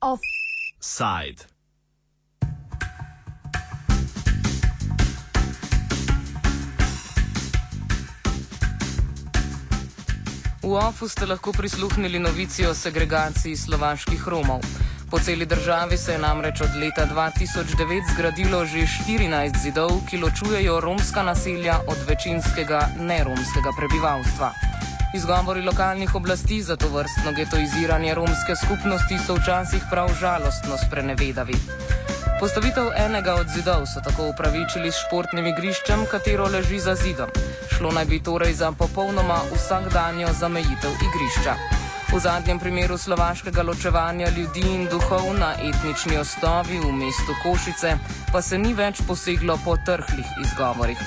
Offside. V OFU ste lahko prisluhnili novici o segregaciji slovaških Romov. Po celi državi se je namreč od leta 2009 zgradilo že 14 zidov, ki ločujejo romska naselja od večinskega neromskega prebivalstva. Izgovori lokalnih oblasti za to vrstno getoiziranje romske skupnosti so včasih prav žalostno sprenevedavi. Postavitev enega od zidov so tako upravičili s športnim igriščem, katero leži za zidom. Šlo naj bi torej za popolnoma vsakdanjo zamejitev igrišča. V zadnjem primeru slovaškega ločevanja ljudi in duhov na etnični osnovi v mestu Košice pa se ni več poseglo po trhlih izgovorih.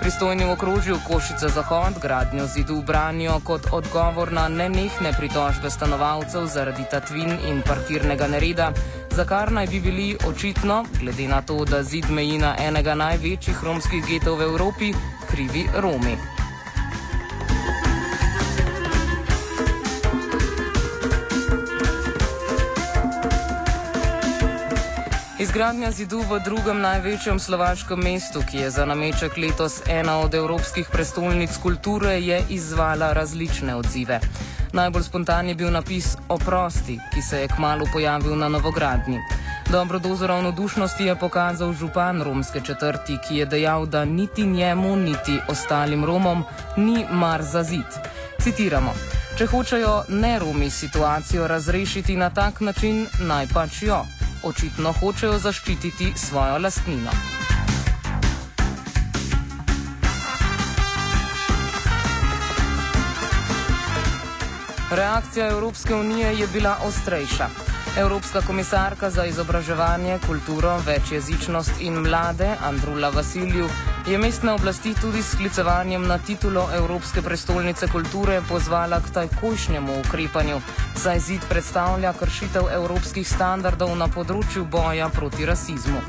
Pristojni v okrožju Košice Zahod gradnjo zidu branijo kot odgovor na nenehne pritožbe stanovalcev zaradi tatvin in parkirnega nereda, za kar naj bi bili očitno, glede na to, da zid meji na enega največjih romskih getov v Evropi, krivi Romi. Izgradnja zidu v drugem največjem slovaškem mestu, ki je za nameček letos ena od evropskih prestolnic kulture, je izvala različne odzive. Najbolj spontan je bil napis Oprosti, ki se je kmalo pojavil na novogradnji. Dobro dozo ravnodušnosti je pokazal župan romske četrti, ki je dejal, da niti njemu, niti ostalim Romom ni mar za zid. Citiramo: Če hočejo ne Romi situacijo razrešiti na tak način, naj pač jo. Očitno hočejo zaščititi svojo lastnino. Reakcija Evropske unije je bila ostrejša. Evropska komisarka za izobraževanje, kulturo, večjezičnost in mlade Andrula Vasilju je mestne oblasti tudi s sklicevanjem na titulo Evropske prestolnice kulture pozvala k takojšnjemu ukrepanju, saj zid predstavlja kršitev evropskih standardov na področju boja proti rasizmu.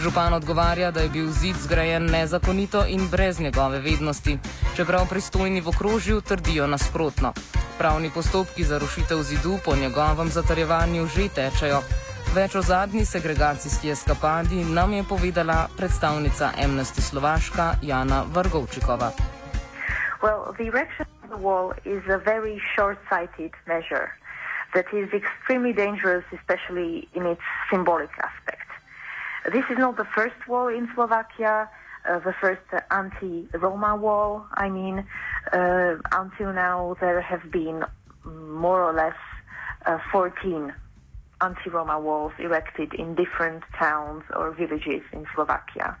Župan odgovarja, da je bil zid zgrajen nezakonito in brez njegove vednosti, čeprav pristojni v okrožju trdijo nasprotno. Pravni postopki za rušitev zidu po njegovem zatarjevanju že tečejo. Več o zadnji segregacijski eskapadi nam je povedala predstavnica Amnesty Slovaška Jana Vrgovčikova. Well, the erection of the wall is a very short-sighted measure that is extremely dangerous, especially in its symbolic aspect. This is not the first wall in Slovakia, the first uh, anti-Roma wall. I mean, uh, until now there have been more or less uh, 14 anti-Roma walls erected in different towns or villages in Slovakia.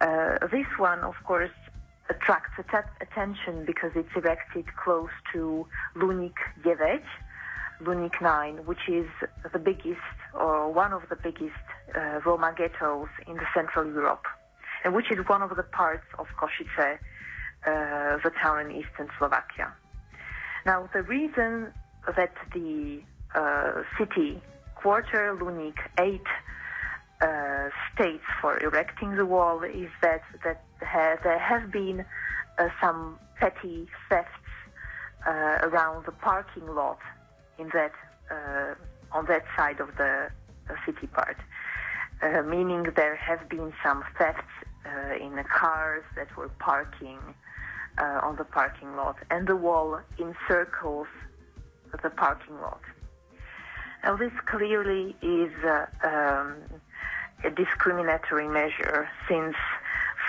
Uh, this one, of course, attracts att- attention because it's erected close to Lunik 9, Lunik 9, which is the biggest or one of the biggest uh, Roma ghettos in the Central Europe, which is one of the parts of Košice, uh, the town in eastern Slovakia. Now, the reason that the uh, city quarter Lunik 8 uh, states for erecting the wall is that that ha- there have been uh, some petty thefts uh, around the parking lot in that uh, on that side of the uh, city part, uh, meaning there have been some thefts uh, in the cars that were parking uh, on the parking lot, and the wall encircles the parking lot. Now, this clearly is uh, um, a discriminatory measure since,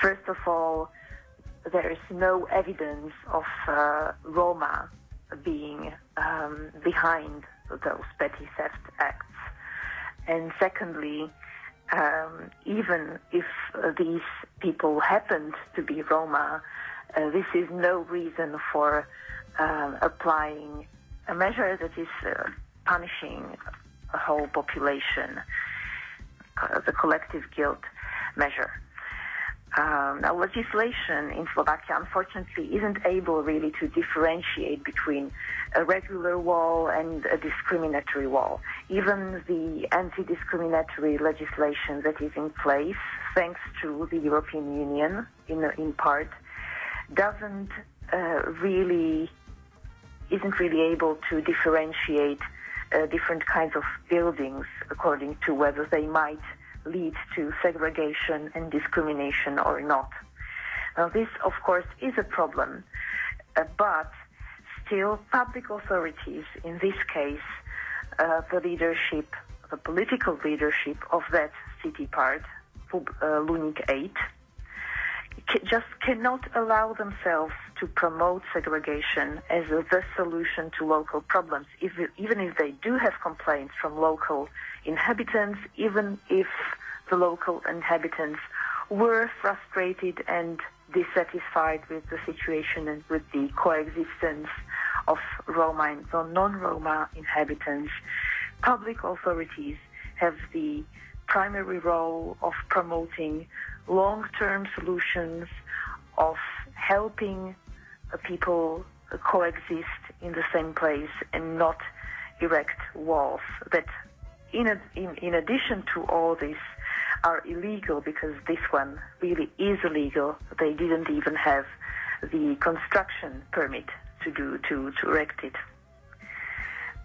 first of all, there is no evidence of uh, Roma being um, behind those petty theft acts. And secondly, um, even if uh, these people happened to be Roma, uh, this is no reason for um, applying a measure that is uh, punishing a whole population, uh, the collective guilt measure. Um, now, legislation in Slovakia, unfortunately, isn't able really to differentiate between a regular wall and a discriminatory wall. Even the anti-discriminatory legislation that is in place thanks to the European Union in, in part, doesn't uh, really, isn't really able to differentiate uh, different kinds of buildings according to whether they might lead to segregation and discrimination or not. Now, this, of course, is a problem, uh, but still, public authorities, in this case, uh, the leadership, the political leadership of that city part, uh, Lunik 8, just cannot allow themselves to promote segregation as a, the solution to local problems, if, even if they do have complaints from local inhabitants, even if the local inhabitants were frustrated and dissatisfied with the situation and with the coexistence of Roma and non-Roma inhabitants. Public authorities have the primary role of promoting long-term solutions, of helping people coexist in the same place and not erect walls that in, a, in, in addition to all this are illegal because this one really is illegal. They didn't even have the construction permit to do to, to erect it.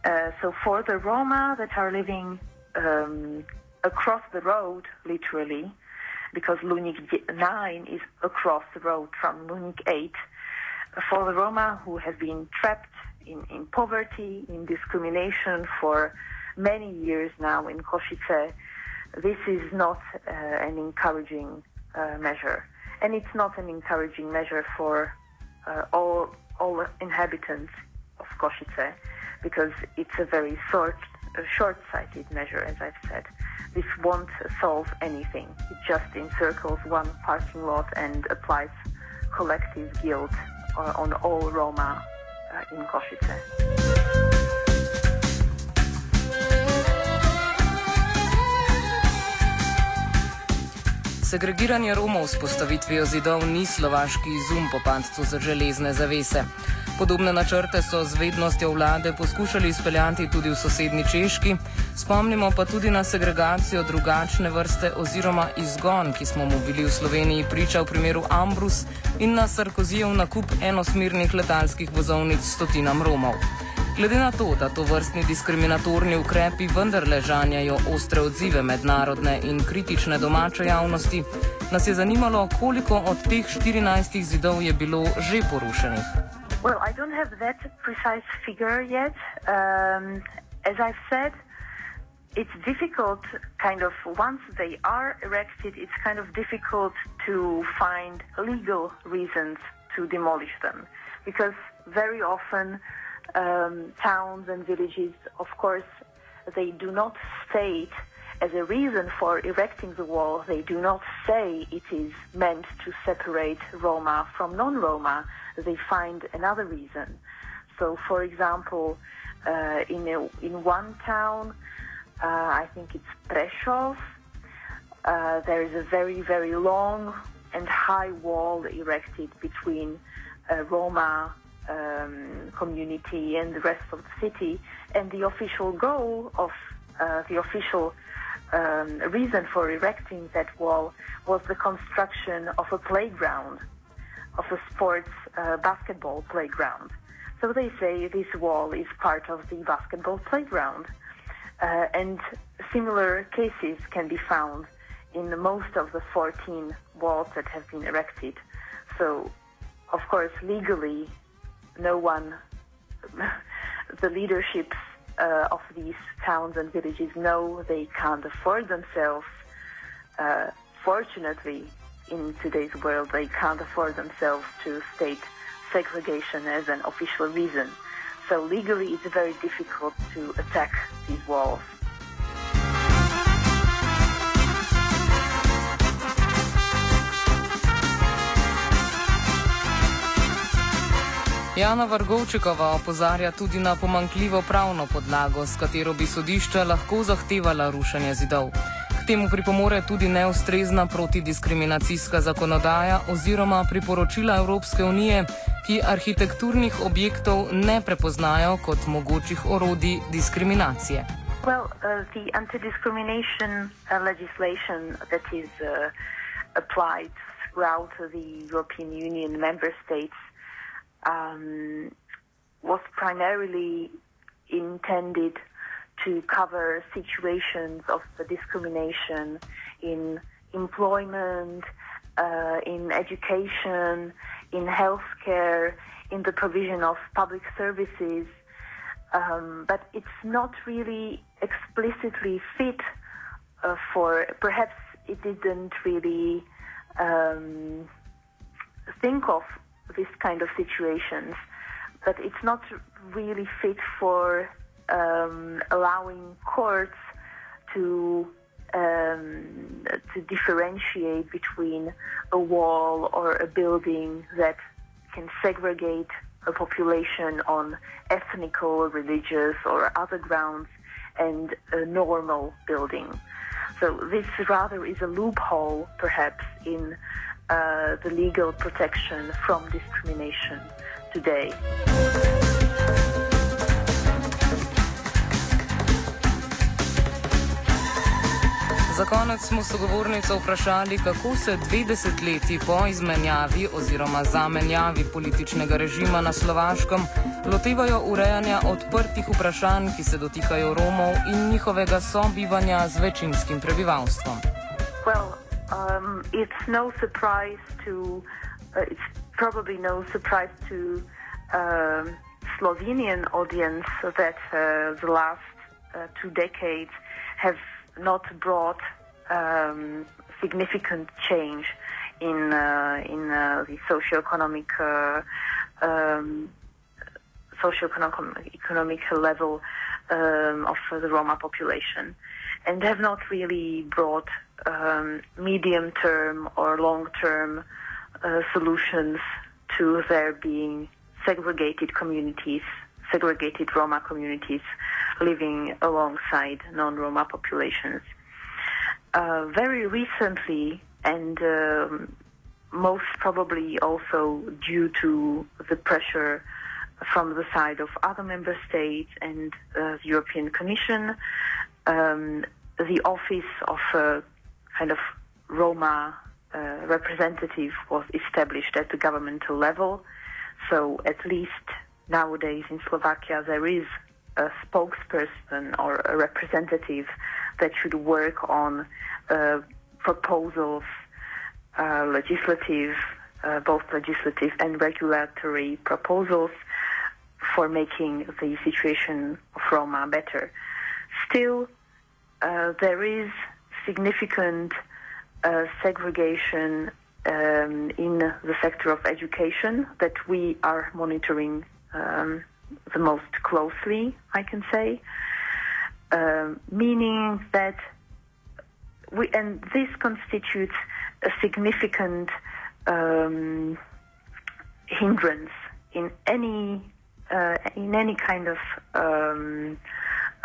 Uh, so for the Roma that are living um, across the road, literally, because Lunik 9 is across the road from Lunik 8, for the Roma who have been trapped in, in poverty, in discrimination for many years now in Košice, this is not uh, an encouraging uh, measure. And it's not an encouraging measure for uh, all, all inhabitants of Košice because it's a very short, short-sighted measure, as I've said. This won't solve anything. It just encircles one parking lot and applies collective guilt on all Roma uh, in Košice. Segregiranje Romov s postavitvijo zidov ni slovaški izum po padcu za železne zavese. Podobne načrte so z vednostjo vlade poskušali izpeljati tudi v sosednji Češki, spomnimo pa tudi na segregacijo drugačne vrste oziroma izgon, ki smo mu bili v Sloveniji priča v primeru Ambrus in na Sarkozijev nakup enosmernih letalskih vozovnic stotinam Romov. Glede na to, da to vrstni diskriminatorni ukrepi vendarle žanjajo ostre odzive mednarodne in kritične domače javnosti, nas je zanimalo, koliko od teh 14 zidov je bilo že porušenih. Well, I don't have that precise figure yet. Um, as I've said, it's difficult, kind of, once they are erected, it's kind of difficult to find legal reasons to demolish them. Because very often, um, towns and villages, of course, they do not state as a reason for erecting the wall, they do not say it is meant to separate Roma from non-Roma. They find another reason. So, for example, uh, in a, in one town, uh, I think it's Prešov, uh, there is a very very long and high wall erected between uh, Roma um, community and the rest of the city. And the official goal of uh, the official um, reason for erecting that wall was the construction of a playground, of a sports uh, basketball playground. So they say this wall is part of the basketball playground. Uh, and similar cases can be found in most of the 14 walls that have been erected. So, of course, legally, no one, the leaderships uh, of these towns and villages know they can't afford themselves. Uh, fortunately, in today's world, they can't afford themselves to state segregation as an official reason. So legally, it's very difficult to attack these walls. Jana Vargovčekova opozarja tudi na pomankljivo pravno podlago, s katero bi sodišča lahko zahtevala rušenje zidov. K temu pripomore tudi neustrezna protidiskriminacijska zakonodaja oziroma priporočila Evropske unije, ki arhitekturnih objektov ne prepoznajo kot mogočih orodij diskriminacije. Well, uh, the anti-discrimination uh, legislation that is uh, applied throughout the European Union member states um, was primarily intended to cover situations of discrimination in employment, uh, in education, in healthcare, in the provision of public services, um, but it's not really explicitly fit uh, for. Perhaps it didn't really um, think of this kind of situations, but it's not really fit for um, allowing courts to um, to differentiate between a wall or a building that can segregate a population on ethnical, religious, or other grounds and a normal building. So this rather is a loophole, perhaps, in uh, the legal protection from discrimination today. Za konec smo sogovornico vprašali, kako se dve desetletji po izmenjavi oziroma zamenjavi političnega režima na Slovaškem lotevajo urejanja odprtih vprašanj, ki se dotikajo Romov in njihovega sobivanja z večinskim prebivalstvom. Well, um, it's no surprise to, uh, it's probably no surprise to um, Slovenian audience that uh, the last uh, two decades have not brought um, significant change in uh, in uh, the socioeconomic um, socioeconomic economic level um, of the Roma population, and have not really brought um, medium term or long term uh, solutions to their being segregated communities, segregated Roma communities living alongside non-Roma populations. Uh, very recently, and um, most probably also due to the pressure from the side of other member states and uh, the European Commission, um, the office of a kind of Roma uh, representative was established at the governmental level. So at least nowadays in Slovakia there is a spokesperson or a representative that should work on uh, proposals, uh, legislative, uh, both legislative and regulatory proposals for making the situation of Roma better. Still, uh, there is significant uh, segregation um, in the sector of education that we are monitoring um, the most closely, I can say, uh, meaning that we, and this constitutes a significant um, hindrance in any uh, in any kind of um,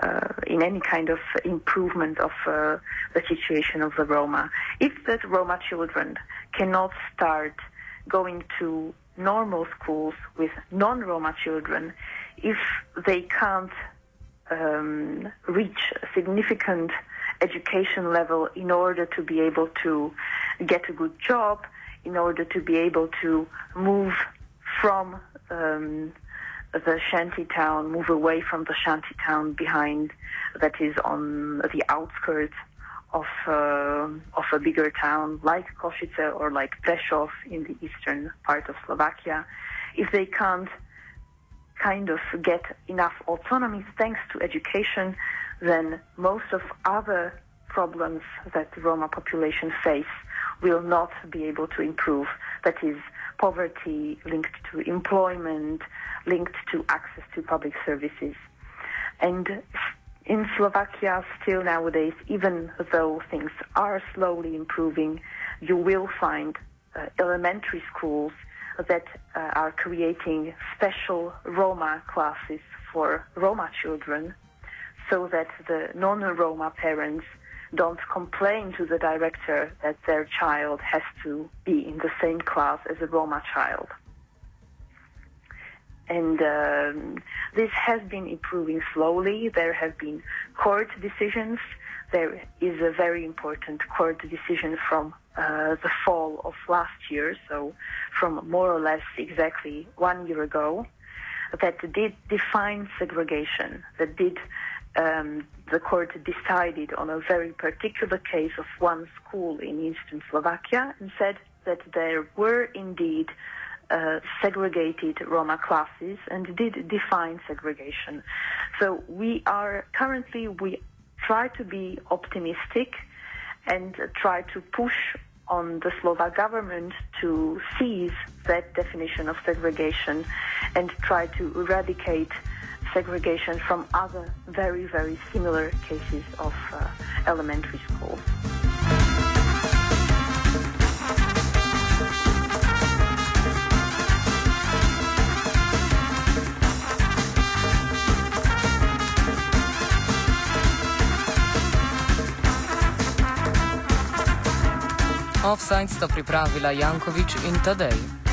uh, in any kind of improvement of uh, the situation of the Roma. If the Roma children cannot start going to normal schools with non-Roma children, if they can't um, reach a significant education level in order to be able to get a good job, in order to be able to move from um, the shanty town, move away from the shanty town behind that is on the outskirts of uh, of a bigger town like Košice or like Prešov in the eastern part of Slovakia, if they can't kind of get enough autonomy thanks to education, then most of other problems that the Roma population face will not be able to improve. That is poverty linked to employment, linked to access to public services. And in Slovakia, still nowadays, even though things are slowly improving, you will find uh, elementary schools that uh, are creating special Roma classes for Roma children so that the non-Roma parents don't complain to the director that their child has to be in the same class as a Roma child. And um, this has been improving slowly. There have been court decisions. There is a very important court decision from uh, the fall of last year, so from more or less exactly one year ago, that did define segregation, that did um, the court decided on a very particular case of one school in eastern Slovakia and said that there were indeed uh, segregated Roma classes and did define segregation. So we are currently, we try to be optimistic and try to push on the Slovak government to seize that definition of segregation and try to eradicate segregation from other very, very similar cases of uh, elementary schools. Offside sta pripravila Jankovič in Tadej.